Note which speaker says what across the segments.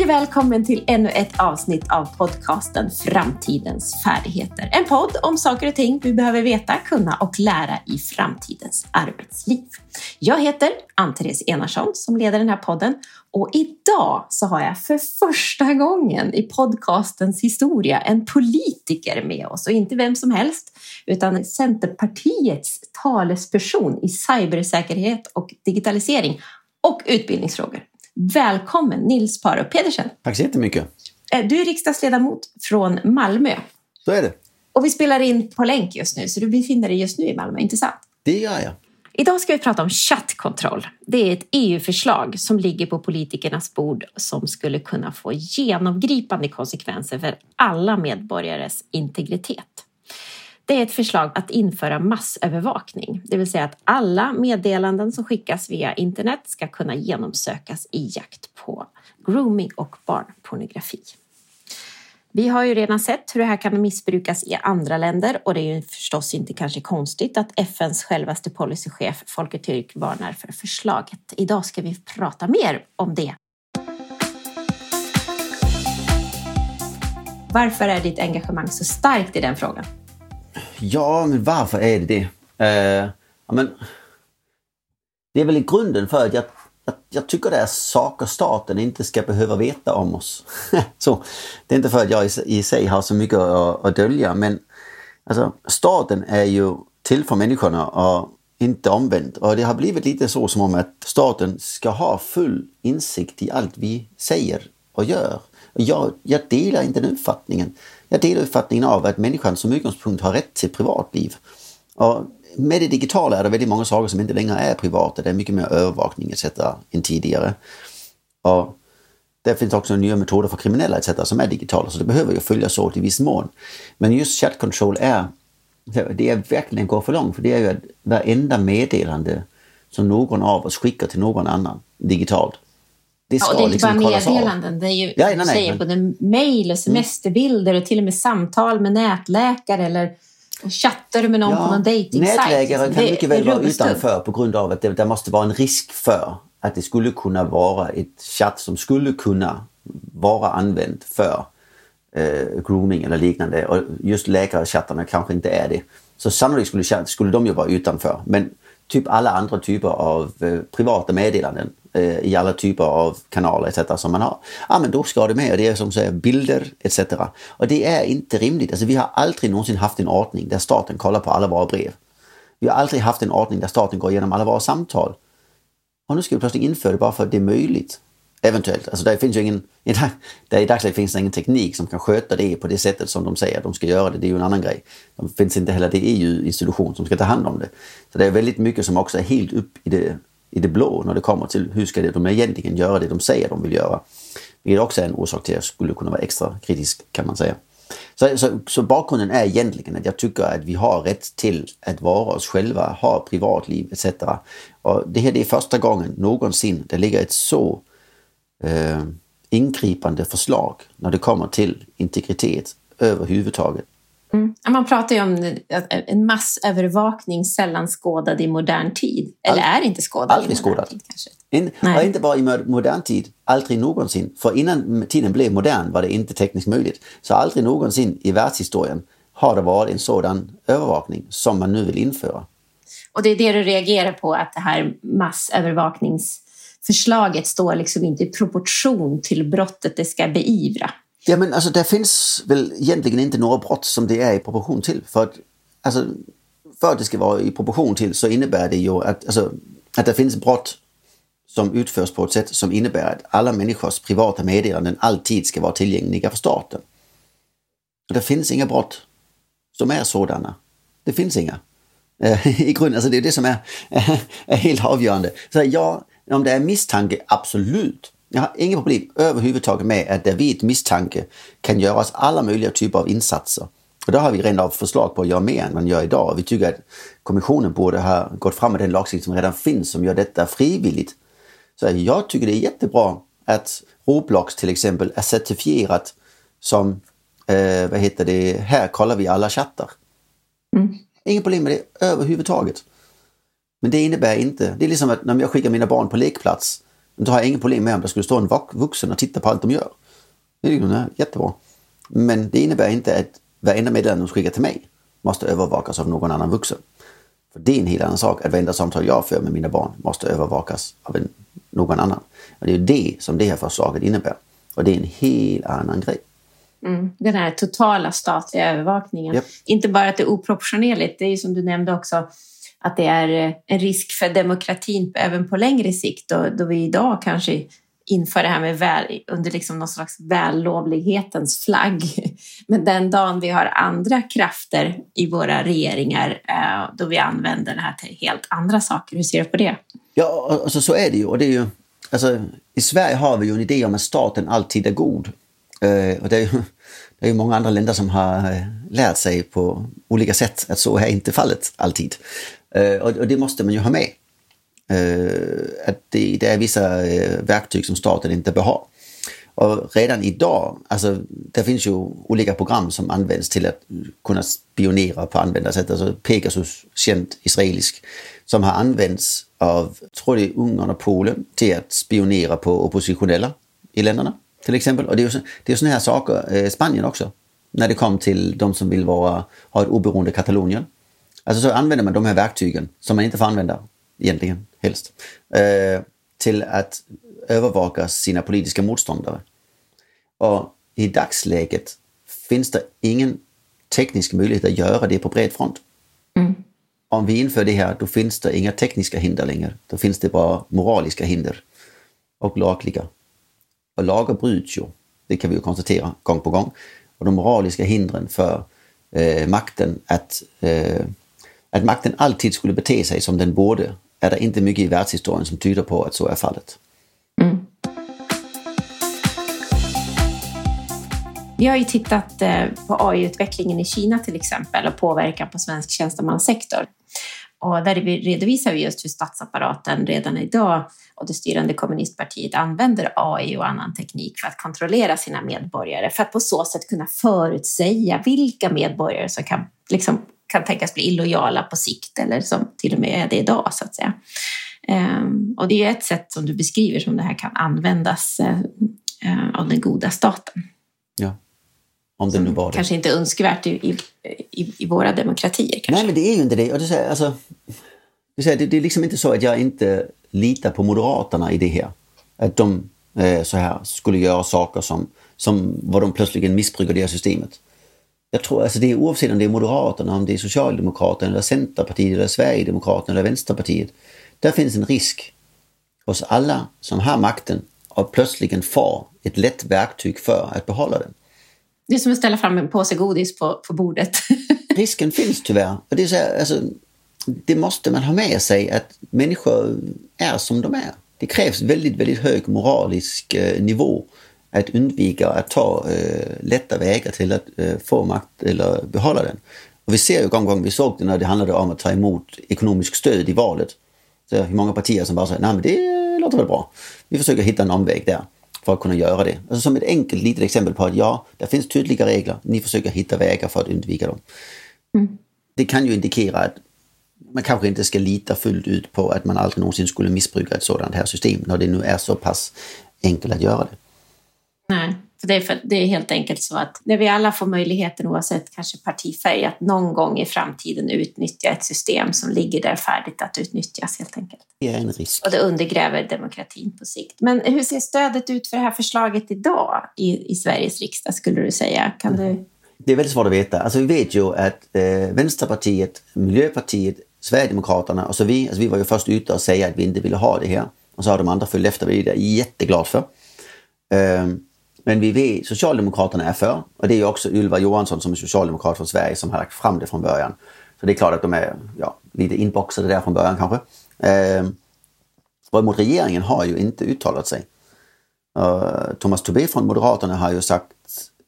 Speaker 1: Hej och välkommen till ännu ett avsnitt av podcasten Framtidens färdigheter. En podd om saker och ting vi behöver veta, kunna och lära i framtidens arbetsliv. Jag heter Ann-Therese Enarsson som leder den här podden och idag så har jag för första gången i podcastens historia en politiker med oss och inte vem som helst utan Centerpartiets talesperson i cybersäkerhet och digitalisering och utbildningsfrågor. Välkommen Nils Paro Pedersen.
Speaker 2: Tack så jättemycket.
Speaker 1: Eh, du är riksdagsledamot från Malmö.
Speaker 2: Så är det.
Speaker 1: Och vi spelar in på länk just nu, så du befinner dig just nu i Malmö, inte sant?
Speaker 2: Det gör jag.
Speaker 1: Idag ska vi prata om chattkontroll. Det är ett EU-förslag som ligger på politikernas bord som skulle kunna få genomgripande konsekvenser för alla medborgares integritet. Det är ett förslag att införa massövervakning, det vill säga att alla meddelanden som skickas via internet ska kunna genomsökas i jakt på grooming och barnpornografi. Vi har ju redan sett hur det här kan missbrukas i andra länder och det är ju förstås inte kanske konstigt att FNs självaste policychef Folke Türk varnar för förslaget. Idag ska vi prata mer om det. Varför är ditt engagemang så starkt i den frågan?
Speaker 2: Ja, men varför är det det? Uh, ja, men, det är väl i grunden för att jag, jag, jag, tycker det är saker staten inte ska behöva veta om oss. så, det är inte för att jag i, i sig har så mycket att, att dölja men alltså, staten är ju till för människorna och inte omvänt. Och det har blivit lite så som om att staten ska ha full insikt i allt vi säger och gör. Jag, jag delar inte den uppfattningen. Jag delar uppfattningen av att människan som utgångspunkt har rätt till privatliv. Och med det digitala är det väldigt många saker som inte längre är privata. Det är mycket mer övervakning etc. än tidigare. Och det finns också nya metoder för kriminella etc. som är digitala så det behöver ju följas åt i viss mån. Men just chat control är, det är verkligen går för långt för det är ju att varenda meddelande som någon av oss skickar till någon annan digitalt
Speaker 1: det ska ja, det är inte liksom bara meddelanden, det är ju ja, nej, nej, säger, både mejl och semesterbilder och till och med samtal med nätläkare eller chattar med någon ja, på någon dejtingsajt.
Speaker 2: Nätläkare kan mycket väl vara utanför på grund av att det, det måste vara en risk för att det skulle kunna vara ett chatt som skulle kunna vara använt för eh, grooming eller liknande. Och just läkarchattarna kanske inte är det. Så sannolikt skulle, skulle de ju vara utanför. Men typ alla andra typer av eh, privata meddelanden Eh, i alla typer av kanaler etc. som man har. Ja men då ska det med och det är som säger bilder etc. Och det är inte rimligt. Alltså, vi har aldrig någonsin haft en ordning där staten kollar på alla våra brev. Vi har aldrig haft en ordning där staten går igenom alla våra samtal. Och nu ska vi plötsligt införa det bara för att det är möjligt. Eventuellt. Alltså det finns ju ingen, där I dagsläget finns det ingen teknik som kan sköta det på det sättet som de säger att de ska göra det. Det är ju en annan grej. Det finns inte heller det EU-institution som ska ta hand om det. Så det är väldigt mycket som också är helt upp i det, i det blå när det kommer till hur ska de egentligen göra det de säger de vill göra. Vilket också är en orsak till att jag skulle kunna vara extra kritisk kan man säga. Så, så, så, bakgrunden är egentligen att jag tycker att vi har rätt till att vara oss själva, ha privatliv etc. Och det här det är första gången någonsin det ligger ett så eh, ingripande förslag när det kommer till integritet överhuvudtaget.
Speaker 1: Mm. Man pratar ju om en massövervakning sällan skådad i modern tid. Eller All, är inte skådad
Speaker 2: aldrig i modern skådad. tid kanske? In, inte bara i modern tid, aldrig någonsin. För innan tiden blev modern var det inte tekniskt möjligt. Så aldrig någonsin i världshistorien har det varit en sådan övervakning som man nu vill införa.
Speaker 1: Och det är det du reagerar på, att det här massövervaknings förslaget står liksom inte i proportion till brottet det ska beivra.
Speaker 2: Ja men alltså det finns väl egentligen inte några brott som det är i proportion till. För att, alltså, för att det ska vara i proportion till så innebär det ju att, alltså, att det finns brott som utförs på ett sätt som innebär att alla människors privata meddelanden alltid ska vara tillgängliga för staten. Och det finns inga brott som är sådana. Det finns inga. Eh, I grunden, alltså det är det som är, är helt avgörande. Så ja, om det är misstanke, absolut. Jag har inga problem överhuvudtaget med att det vid misstanke kan göras alla möjliga typer av insatser. Och det har vi redan förslag på att göra mer än man gör idag. Vi tycker att kommissionen borde ha gått fram med den lagstiftning som redan finns som gör detta frivilligt. Så jag tycker det är jättebra att Roblox till exempel är certifierat som, eh, vad heter det, här kollar vi alla chattar. Mm. Inga problem med det överhuvudtaget. Men det innebär inte, det är liksom att när jag skickar mina barn på lekplats Då har jag inget problem med om det skulle stå en vuxen och titta på allt de gör. Det är ju jättebra. Men det innebär inte att varenda meddelande de skickar till mig måste övervakas av någon annan vuxen. För det är en helt annan sak att varenda samtal jag för med mina barn måste övervakas av en, någon annan. Och det är det som det här förslaget innebär. Och det är en helt annan grej.
Speaker 1: Mm, den här totala statliga övervakningen. Yep. Inte bara att det är oproportionerligt, det är som du nämnde också att det är eh, en risk för demokratin även på längre sikt då, då vi idag kanske inför det här med väl, under liksom någon slags vällovlighetens flagg. Men den dagen vi har andra krafter i våra regeringar eh, då vi använder det här till helt andra saker. Hur ser du på det?
Speaker 2: Ja, alltså, så är det ju. Och det är ju alltså, I Sverige har vi ju en idé om att staten alltid är god. Eh, och det är ju det är många andra länder som har lärt sig på olika sätt att så är inte fallet alltid. Eh, och det måste man ju ha med. Eh, att det, det, är vissa eh, verktyg som staten inte bör ha. Och redan idag, alltså det finns ju olika program som används till att kunna spionera på användarsätt. Alltså Pegasus, känd israelisk, som har använts av, tror det är Ungern och Polen, till att spionera på oppositionella i länderna. Till exempel. Och det är ju sådana här saker, Spanien också, när det kom till de som vill vara, ha ett oberoende Katalonien. Alltså så använder man de här verktygen som man inte får använda egentligen helst, eh, till att övervaka sina politiska motståndare. Och i dagsläget finns det ingen teknisk möjlighet att göra det på bred front. Mm. Om vi inför det här, då finns det inga tekniska hinder längre. Då finns det bara moraliska hinder och lagliga. Och lagar bryts ju, det kan vi ju konstatera gång på gång. Och de moraliska hindren för eh, makten att, eh, att makten alltid skulle bete sig som den borde är det inte mycket i världshistorien som tyder på att så är fallet. Mm.
Speaker 1: Vi har ju tittat eh, på AI-utvecklingen i Kina till exempel och påverkan på svensk tjänstemannasektor. Och där redovisar vi just hur statsapparaten redan idag och det styrande kommunistpartiet använder AI och annan teknik för att kontrollera sina medborgare för att på så sätt kunna förutsäga vilka medborgare som kan liksom kan tänkas bli illojala på sikt eller som till och med är det idag så att säga. Ehm, och det är ett sätt som du beskriver som det här kan användas eh, av den goda staten.
Speaker 2: Ja, om det nu var det.
Speaker 1: Kanske inte önskvärt i, i, i, våra demokratier. Kanske.
Speaker 2: Nej, men det är ju inte det. Och det, alltså, det, det är liksom inte så att jag inte litar på Moderaterna i det här. Att de eh, så här skulle göra saker som, som var de plötsligt missbrukar det här systemet. Jag tror alltså det är oavsett om det är Moderaterna, om det är Socialdemokraterna, eller Centerpartiet, eller Sverigedemokraterna eller Vänsterpartiet. Där finns en risk hos alla som har makten att plötsligt få ett lätt verktyg för att behålla den.
Speaker 1: Det är som att ställa fram en påse godis på, på bordet.
Speaker 2: Risken finns tyvärr. Och det, är så här, alltså, det måste man ha med sig att människor är som de är. Det krävs väldigt, väldigt hög moralisk eh, nivå att undvika att ta eh, lätta vägar till att eh, få makt eller behålla den. Och vi ser ju gång på gång, vi såg det när det handlade om att ta emot ekonomisk stöd i valet. Så hur många partier som bara säger, nej men det låter väl bra. Vi försöker hitta en omväg där för att kunna göra det. Alltså som ett enkelt litet exempel på att ja, det finns tydliga regler, ni försöker hitta vägar för att undvika dem. Mm. Det kan ju indikera att man kanske inte ska lita fullt ut på att man aldrig någonsin skulle missbruka ett sådant här system när det nu är så pass enkelt att göra det.
Speaker 1: Nej, för det, är för, det är helt enkelt så att när vi alla får möjligheten, oavsett kanske partifärg, att någon gång i framtiden utnyttja ett system som ligger där färdigt att utnyttjas helt enkelt.
Speaker 2: Det är en risk.
Speaker 1: Och det undergräver demokratin på sikt. Men hur ser stödet ut för det här förslaget idag i, i Sveriges riksdag, skulle du säga? Kan du...
Speaker 2: Det är väldigt svårt att veta. Alltså vi vet ju att eh, Vänsterpartiet, Miljöpartiet, Sverigedemokraterna och så vi, alltså vi var ju först ute och säga att vi inte ville ha det här. Och så har de andra följt efter, är jag jätteglad för. Um, men vi vet, Socialdemokraterna är för och det är också Ylva Johansson som är socialdemokrat från Sverige som har lagt fram det från början. Så det är klart att de är ja, lite inboxade där från början kanske. Eh, Däremot regeringen har ju inte uttalat sig. Uh, Thomas Tobé från Moderaterna har ju sagt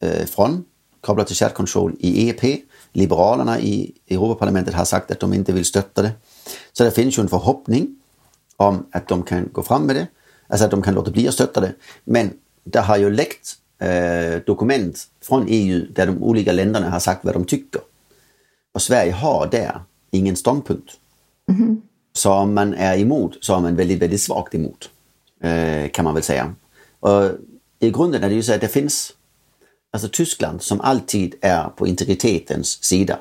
Speaker 2: uh, från kopplat till chat control i EP. Liberalerna i Europaparlamentet har sagt att de inte vill stötta det. Så det finns ju en förhoppning om att de kan gå fram med det, alltså att de kan låta bli att stötta det. Men det har ju läckt eh, dokument från EU där de olika länderna har sagt vad de tycker. Och Sverige har där ingen ståndpunkt. Mm. Så om man är emot så är man väldigt, väldigt svagt emot. eh, kan man väl säga. Och I grunden är det ju så att det finns alltså Tyskland som alltid är på integritetens sida.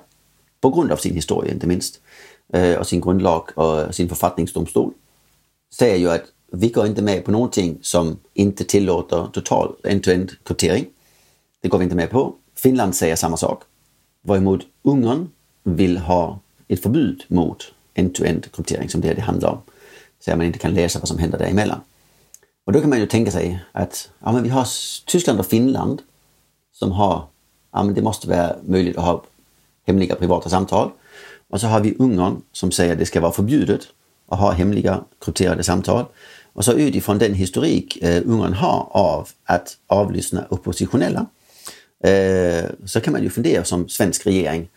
Speaker 2: På grund av sin historia inte minst. Och sin grundlag och sin författningsdomstol. Säger ju att vi går inte med på någonting som inte tillåter total end-to-end kryptering. Det går vi inte med på. Finland säger samma sak. Varemot Ungern vill ha ett förbud mot end-to-end kryptering som det, det handlar om. Så att man inte kan läsa vad som händer däremellan. Och då kan man ju tänka sig att ja, men vi har Tyskland och Finland som har, ja men det måste vara möjligt att ha hemliga privata samtal. Och så har vi Ungern som säger att det ska vara förbjudet att ha hemliga krypterade samtal. Och så utifrån den historik eh, Ungern har av att avlyssna oppositionella eh, så kan man ju fundera som svensk regering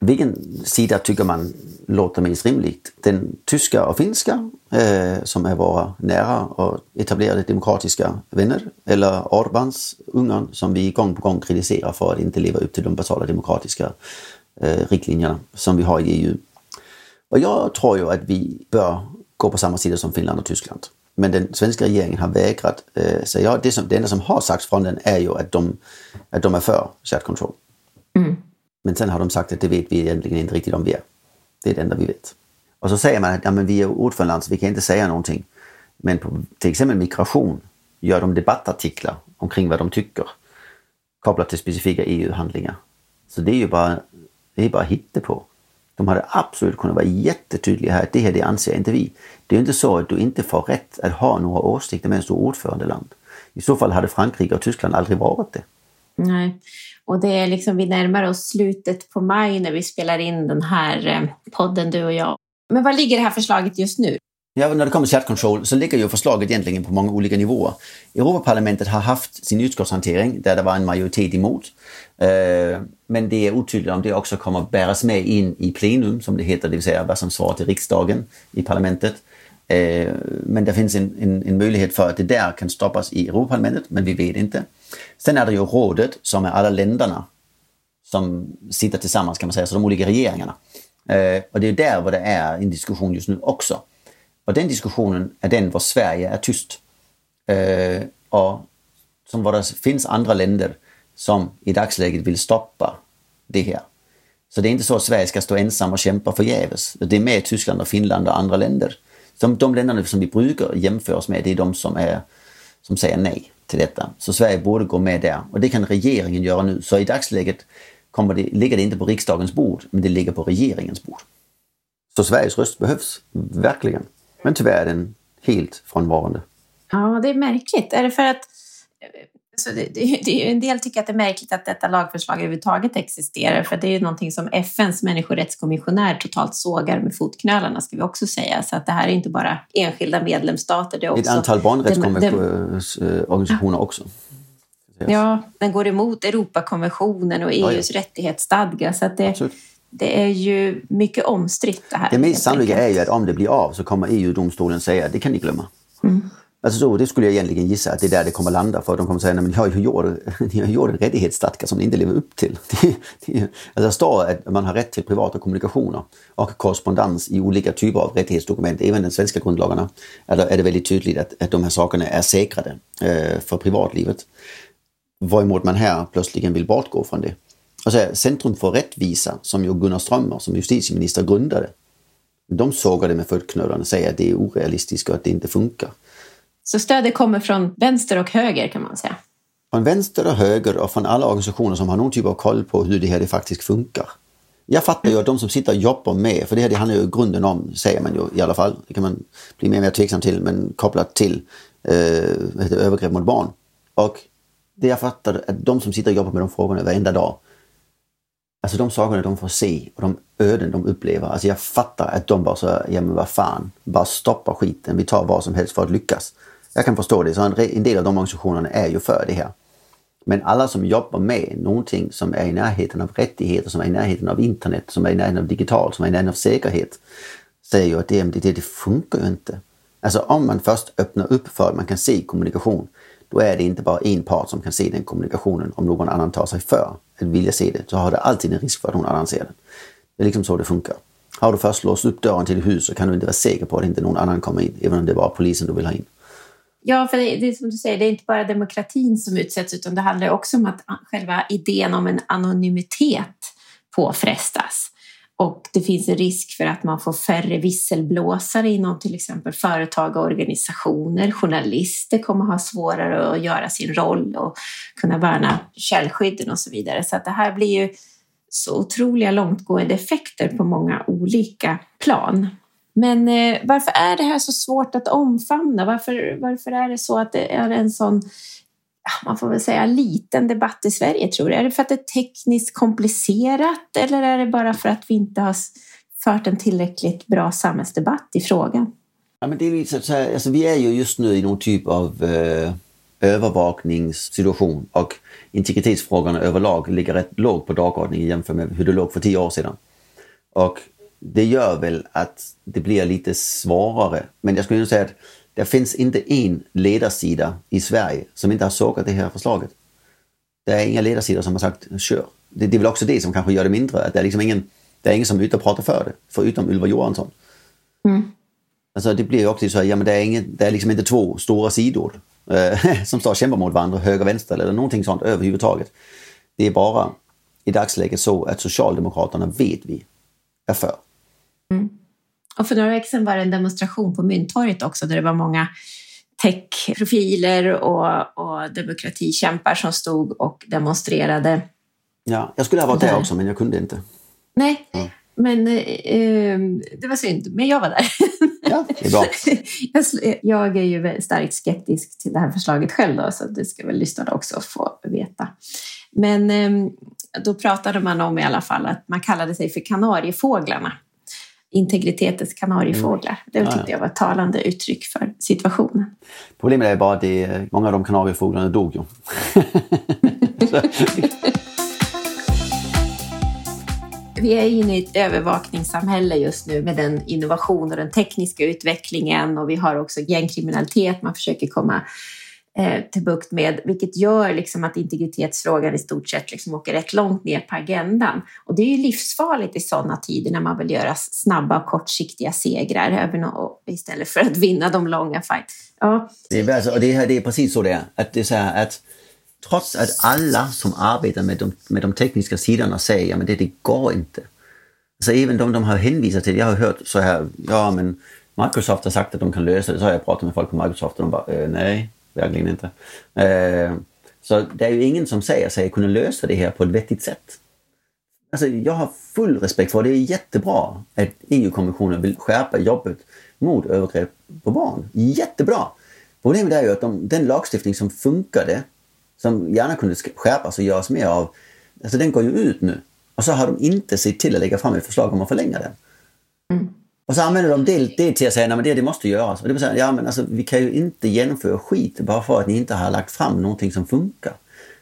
Speaker 2: vilken sida tycker man låter mest rimligt? Den tyska och finska eh, som är våra nära och etablerade demokratiska vänner eller Orbans Ungern som vi gång på gång kritiserar för att inte leva upp till de basala demokratiska eh, riktlinjerna som vi har i EU. Och jag tror ju att vi bör gå på samma sida som Finland och Tyskland. Men den svenska regeringen har vägrat. Eh, så ja, det, som, det enda som har sagts från den är ju att de, att de är för chat control. Mm. Men sen har de sagt att det vet vi egentligen inte riktigt om vi är. Det är det enda vi vet. Och så säger man att ja, men vi är ordförandeland så vi kan inte säga någonting. Men på till exempel migration gör de debattartiklar omkring vad de tycker kopplat till specifika EU-handlingar. Så det är ju bara, det är bara på. De hade absolut kunnat vara jättetydliga här det här det anser inte vi. Det är inte så att du inte får rätt att ha några åsikter medan du är ordförandeland. I så fall hade Frankrike och Tyskland aldrig varit det.
Speaker 1: Nej, och det är liksom, vi närmar oss slutet på maj när vi spelar in den här eh, podden, du och jag. Men var ligger det här förslaget just nu?
Speaker 2: Ja, när det kommer till chat control så ligger ju förslaget egentligen på många olika nivåer. Europaparlamentet har haft sin utskottshantering där det var en majoritet emot. Eh, men det är otydligt om det också kommer bäras med in i plenum som det heter, det vill säga vad som svarar till riksdagen i parlamentet. Eh, men det finns en, en, en möjlighet för att det där kan stoppas i Europaparlamentet, men vi vet inte. Sen är det ju rådet som är alla länderna som sitter tillsammans kan man säga, så de olika regeringarna. Eh, och det är där vad det är en diskussion just nu också. Och den diskussionen är den var Sverige är tyst. Eh, och som var det finns andra länder som i dagsläget vill stoppa det här. Så det är inte så att Sverige ska stå ensam och kämpa förgäves. Det är med Tyskland och Finland och andra länder. Som de länderna som vi brukar jämföra oss med, det är de som, är, som säger nej till detta. Så Sverige borde gå med där och det kan regeringen göra nu. Så i dagsläget kommer det, ligger det inte på riksdagens bord, men det ligger på regeringens bord. Så Sveriges röst behövs verkligen. Men tyvärr är den helt frånvarande.
Speaker 1: Ja, det är märkligt. Är det för att så det, det, det, en del tycker att det är märkligt att detta lagförslag överhuvudtaget existerar, för det är ju någonting som FNs människorättskommissionär totalt sågar med fotknölarna, ska vi också säga. Så att det här är inte bara enskilda medlemsstater. Det är också,
Speaker 2: Ett antal barnrättsorganisationer också.
Speaker 1: Ja, den går emot Europakonventionen och EUs ja, ja. rättighetsstadga. Så att det, det är ju mycket omstritt det här.
Speaker 2: Det mest sannolika är ju att om det blir av så kommer EU-domstolen säga det kan ni glömma. Mm. Alltså så, det skulle jag egentligen gissa att det är där det kommer landa för de kommer säga att ni har gjort, ni har gjort en rättighetsstadga som ni inte lever upp till. Det, det, alltså det står att man har rätt till privata kommunikationer och korrespondens i olika typer av rättighetsdokument, även den svenska grundlagarna, är det väldigt tydligt att, att de här sakerna är säkrade eh, för privatlivet. Varemot man här plötsligt vill bortgå från det. Alltså, Centrum för rättvisa, som ju Gunnar Strömmer som justitieminister grundade, de sågar det med fotknölarna och säger att det är orealistiskt och att det inte funkar.
Speaker 1: Så stödet kommer från vänster och höger kan man säga.
Speaker 2: Från vänster och höger och från alla organisationer som har någon typ av koll på hur det här det faktiskt funkar. Jag fattar ju att de som sitter och jobbar med, för det här det handlar ju i grunden om, säger man ju i alla fall, det kan man bli mer och mer tveksam till, men kopplat till eh, övergrepp mot barn. Och det jag fattar att de som sitter och jobbar med de frågorna varenda dag, alltså de sakerna de får se och de öden de upplever, alltså jag fattar att de bara så, ja men vad fan, bara stoppa skiten, vi tar vad som helst för att lyckas. Jag kan förstå det, så en del av de organisationerna är ju för det här. Men alla som jobbar med någonting som är i närheten av rättigheter, som är i närheten av internet, som är i närheten av digitalt, som är i närheten av säkerhet, säger ju att det, det, det funkar ju inte. Alltså om man först öppnar upp för att man kan se kommunikation, då är det inte bara en part som kan se den kommunikationen. Om någon annan tar sig för vilja se det, så har du alltid en risk för att någon annan ser den. Det är liksom så det funkar. Har du först låst upp dörren till ett hus så kan du inte vara säker på att inte någon annan kommer in, även om det är bara polisen du vill ha in.
Speaker 1: Ja, för det, det är som du säger, det är inte bara demokratin som utsätts utan det handlar också om att själva idén om en anonymitet påfrestas. Och det finns en risk för att man får färre visselblåsare inom till exempel företag och organisationer. Journalister kommer ha svårare att göra sin roll och kunna värna källskydden och så vidare. Så att det här blir ju så otroliga långtgående effekter på många olika plan. Men eh, varför är det här så svårt att omfamna? Varför, varför är det så att det är en sån, man får väl säga liten debatt i Sverige tror jag? Är det för att det är tekniskt komplicerat eller är det bara för att vi inte har fört en tillräckligt bra samhällsdebatt i frågan?
Speaker 2: Ja, men det är så här, alltså, vi är ju just nu i någon typ av eh, övervakningssituation och integritetsfrågorna överlag ligger rätt lågt på dagordningen jämfört med hur det låg för tio år sedan. Och det gör väl att det blir lite svårare. Men jag skulle säga att det finns inte en ledarsida i Sverige som inte har sågat det här förslaget. Det är inga ledarsidor som har sagt kör. Det, det är väl också det som kanske gör det mindre. Att det, är liksom ingen, det är ingen som är ute och pratar för det, förutom Ylva Johansson. Mm. Alltså det blir ju också så att ja, det, är ingen, det är liksom inte två stora sidor eh, som står och kämpar mot varandra, höger, vänster eller någonting sånt överhuvudtaget. Det är bara i dagsläget så att Socialdemokraterna vet vi är för.
Speaker 1: Mm. Och för några veckor sedan var det en demonstration på Mynttorget också där det var många techprofiler och, och demokratikämpar som stod och demonstrerade.
Speaker 2: Ja, jag skulle ha varit där, också men jag kunde inte.
Speaker 1: Nej, mm. men eh, det var synd. Men jag var där.
Speaker 2: Ja, det är bra.
Speaker 1: jag är ju starkt skeptisk till det här förslaget själv då, så det ska väl lyssnarna också få veta. Men eh, då pratade man om i alla fall att man kallade sig för Kanariefåglarna integritetens kanariefåglar. Det tyckte jag var ett talande uttryck för situationen.
Speaker 2: Problemet är bara att många av de kanariefåglarna dog ju.
Speaker 1: Vi är inne i ett övervakningssamhälle just nu med den innovation och den tekniska utvecklingen och vi har också gängkriminalitet man försöker komma eh, till bukt med, vilket gör liksom att integritetsfrågan i stort sett liksom åker rätt långt ner på agendan. Och det är ju livsfarligt i sådana tider när man vill göra snabba och kortsiktiga segrar även istället för att vinna de långa fight. Ja.
Speaker 2: Det, är, alltså, det, är, det är precis så det är. Att det är så här att trots att alla som arbetar med de, med de tekniska sidorna säger att det, det går inte. Så även de de har hänvisat till, jag har hört så här, ja men Microsoft har sagt att de kan lösa det, så har jag pratat med folk på Microsoft och de bara, eh, nej, verkligen inte. Eh, så det är ju ingen som säger sig kunna lösa det här på ett vettigt sätt. Alltså, jag har full respekt för det. Det är jättebra att EU-kommissionen vill skärpa jobbet mot övergrepp på barn. Jättebra! Problemet är ju att de, den lagstiftning som funkade, som gärna kunde skärpas och göras mer av, alltså den går ju ut nu. Och så har de inte sett till att lägga fram ett förslag om att förlänga den. Mm. Och så använder de det, det till att säga att det, det måste göras. Och det säga, ja, men alltså, vi kan ju inte genomföra skit bara för att ni inte har lagt fram någonting som funkar.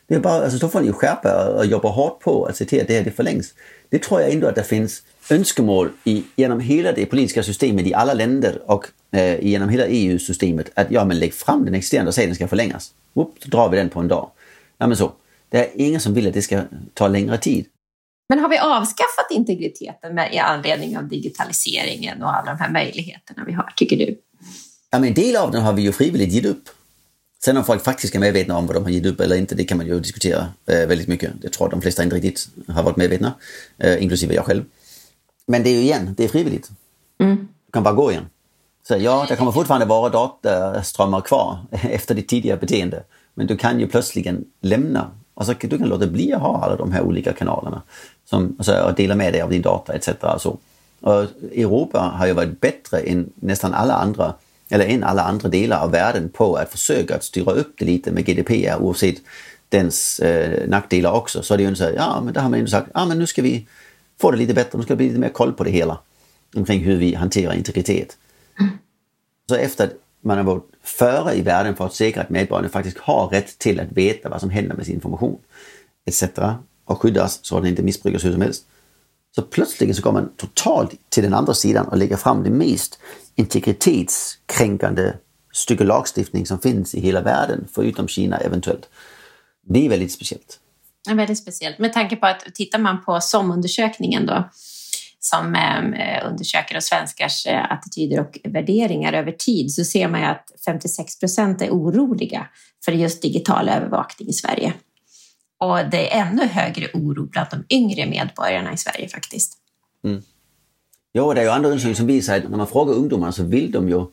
Speaker 2: Det är bara, alltså, då får ni ju skärpa och jobba hårt på att se till att det här det förlängs. Det tror jag ändå att det finns önskemål i, genom hela det politiska systemet i alla länder och eh, genom hela EU-systemet att ja, men lägg fram den existerande och säg att den ska förlängas. Upp, så drar vi den på en dag. Ja, men så. Det är ingen som vill att det ska ta längre tid.
Speaker 1: Men har vi avskaffat integriteten med, i anledning av digitaliseringen och alla de här möjligheterna vi har, tycker du?
Speaker 2: Ja, men en del av den har vi ju frivilligt gett upp. Sen om folk faktiskt är medvetna om vad de har gett upp eller inte, det kan man ju diskutera eh, väldigt mycket. Jag tror att de flesta inte riktigt har varit medvetna, eh, inklusive jag själv. Men det är ju igen, det är frivilligt. Mm. Du kan bara gå igen. Så ja, det kommer fortfarande vara dataströmmar kvar efter ditt tidigare beteende. Men du kan ju plötsligt lämna Alltså, du kan låta bli att ha alla de här olika kanalerna som, alltså, och dela med dig av din data etc. Alltså. Och Europa har ju varit bättre än nästan alla andra, eller än alla andra delar av världen på att försöka att styra upp det lite med GDPR oavsett dens eh, nackdelar också. Så det är ju så här, ja men där har man ju sagt, ja men nu ska vi få det lite bättre, nu ska det bli lite mer koll på det hela. Omkring hur vi hanterar integritet. Mm. Så efter man har varit före i världen för att säkra att medborgarna faktiskt har rätt till att veta vad som händer med sin information etc. och skyddas så att den inte missbrukas hur som helst. Så plötsligt så går man totalt till den andra sidan och lägger fram det mest integritetskränkande stycke lagstiftning som finns i hela världen, förutom Kina eventuellt. Det är väldigt speciellt.
Speaker 1: Ja, väldigt speciellt. Med tanke på att tittar man på SOM-undersökningen då som ehm, eh, undersöker svenskars eh, attityder och värderingar över tid så ser man ju att 56 procent är oroliga för just digital övervakning i Sverige. Och det är ännu högre oro bland de yngre medborgarna i Sverige faktiskt.
Speaker 2: Mm. Jo, det är ju andra undersökningar som visar att när man frågar ungdomar så vill de ju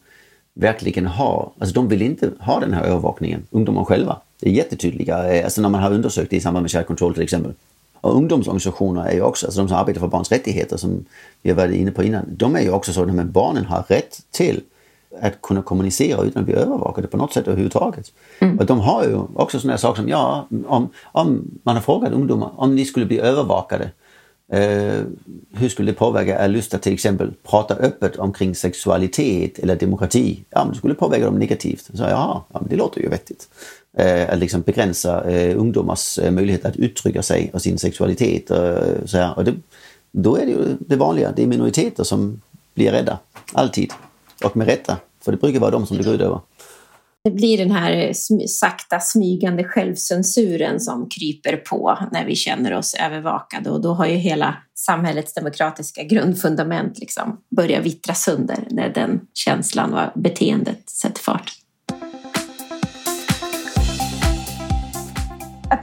Speaker 2: verkligen ha, alltså de vill inte ha den här övervakningen, ungdomar själva. Det är jättetydliga, eh, alltså när man har undersökt det i samband med kärnkontroll till exempel. Och ungdomsorganisationer är ju också, alltså de som arbetar för barns rättigheter som vi har varit inne på innan, de är ju också så att barnen har rätt till att kunna kommunicera utan att bli övervakade på något sätt överhuvudtaget. Mm. Och de har ju också sådana saker som, ja, om, om man har frågat ungdomar om ni skulle bli övervakade, eh, hur skulle det påverka er lust att till exempel prata öppet omkring sexualitet eller demokrati? Ja, men det skulle påverka dem negativt. Så ja, men det låter ju vettigt. Eh, att liksom begränsa eh, ungdomars eh, möjlighet att uttrycka sig och sin sexualitet. Och, så här. Och det, då är det ju det vanliga, det är minoriteter som blir rädda, alltid. Och med rätta, för det brukar vara de som det går ut över.
Speaker 1: Det blir den här eh, sakta smygande självcensuren som kryper på när vi känner oss övervakade och då har ju hela samhällets demokratiska grundfundament liksom börjat vittra sönder när den känslan och beteendet sätter fart.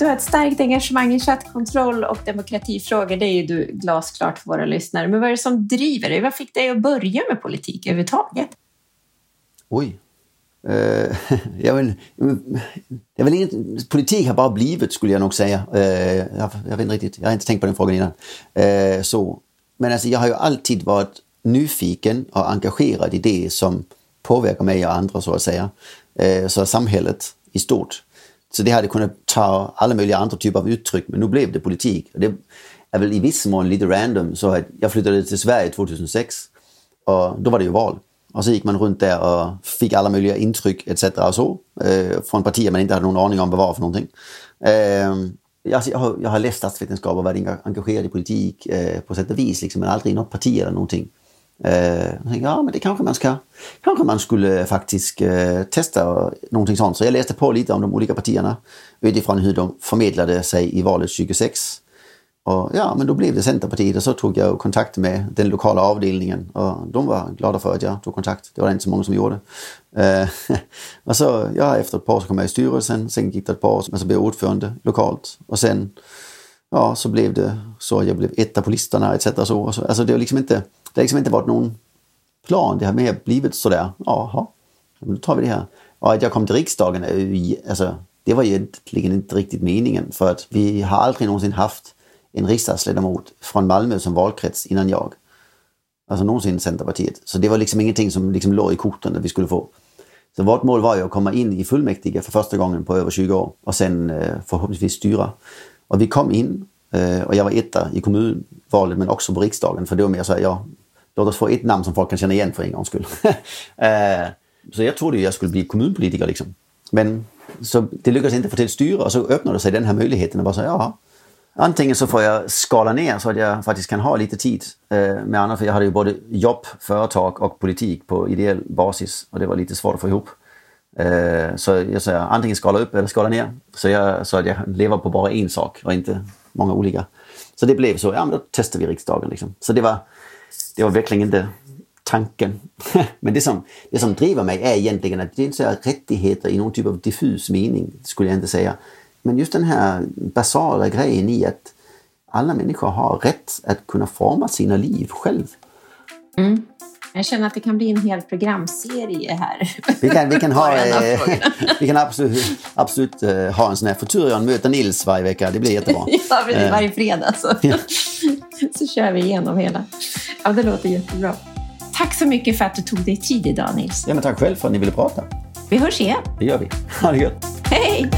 Speaker 1: Du har ett starkt engagemang i chattkontroll och demokratifrågor, det är ju du glasklart för våra lyssnare. Men vad är det som driver dig? Vad fick dig att börja med politik överhuvudtaget?
Speaker 2: Oj. Uh, jag vill, jag vill inget, politik har bara blivit skulle jag nog säga. Uh, jag, jag, vet inte riktigt, jag har inte tänkt på den frågan innan. Uh, så. Men alltså, jag har ju alltid varit nyfiken och engagerad i det som påverkar mig och andra så att säga. Så samhället i stort. Så det hade kunnat ta alla möjliga andra typer av uttryck, men nu blev det politik. Det är väl i viss mån lite random, så att jag flyttade till Sverige 2006 och då var det ju val. Och så gick man runt där och fick alla möjliga intryck etc. och så, eh, från partier man inte hade någon aning om vad var för någonting. Eh, jag, har, jag har läst statsvetenskap och varit engagerad i politik eh, på sätt och vis, liksom, men aldrig i något parti eller någonting. Eh, ja, men det kanske man ska, kanske man skulle faktiskt eh, testa någonting sånt. Så jag läste på lite om de olika partierna utifrån hur de förmedlade sig i valet 26. Och ja, men då blev det Centerpartiet och så tog jag kontakt med den lokala avdelningen och de var glada för att jag tog kontakt. Det var det inte så många som gjorde. Eh, och så, ja, efter ett par år så kom jag i styrelsen, sen gick det ett par år, så blev jag ordförande lokalt och sen ja, så blev det så att jag blev etta på listorna etc. Så, alltså det har liksom inte, det har liksom inte varit någon plan. Det har mer blivit sådär, jaha, då tar vi det här. Och att jag kom till riksdagen, alltså, det var egentligen inte riktigt meningen för att vi har aldrig någonsin haft en riksdagsledamot från Malmö som valkrets innan jag. Alltså någonsin Centerpartiet. Så det var liksom ingenting som liksom låg i korten att vi skulle få. Så vårt mål var ju att komma in i fullmäktige för första gången på över 20 år och sen eh, förhoppningsvis styra. Och vi kom in eh, och jag var etta i kommunvalet men också på riksdagen för då mer så här, ja, låt oss få ett namn som folk kan känna igen för en gångs skull. Eh, så jag trodde jag skulle bli kommunpolitiker liksom. Men så det lyckades inte få till styre och så öppnade sig den här möjligheten och bara så ja, antingen så får jag skala ner så att jag faktiskt kan ha lite tid eh, med andra, för jag hade ju både jobb, företag och politik på ideell basis och det var lite svårt att få ihop. Eh, så jag säger antingen skala upp eller skala ner. Så, jag, sa att jag lever på bara en sak och inte många olika. Så det blev så, ja men då testar vi riksdagen. Liksom. Så det var, det var verkligen inte tanken. men det som, det som driver mig är egentligen att det är inte så rättigheter i någon typ av diffus mening, skulle jag inte säga. Men just den här basala grejen i att alla människor har rätt att kunna forma sina liv själv.
Speaker 1: Mm. Jag känner att det kan bli en hel programserie här.
Speaker 2: Vi kan, vi kan, ha, eh, vi kan absolut, absolut eh, ha en sån här Futurion möter Nils varje vecka. Det blir jättebra.
Speaker 1: ja, eh. varje fredag så, ja. så kör vi igenom hela. Ja, det låter jättebra. Tack så mycket för att du tog dig tid idag Nils.
Speaker 2: Ja, men tack själv för att ni ville prata.
Speaker 1: Vi hörs igen.
Speaker 2: Det gör vi. Ha det gött.
Speaker 1: Hej!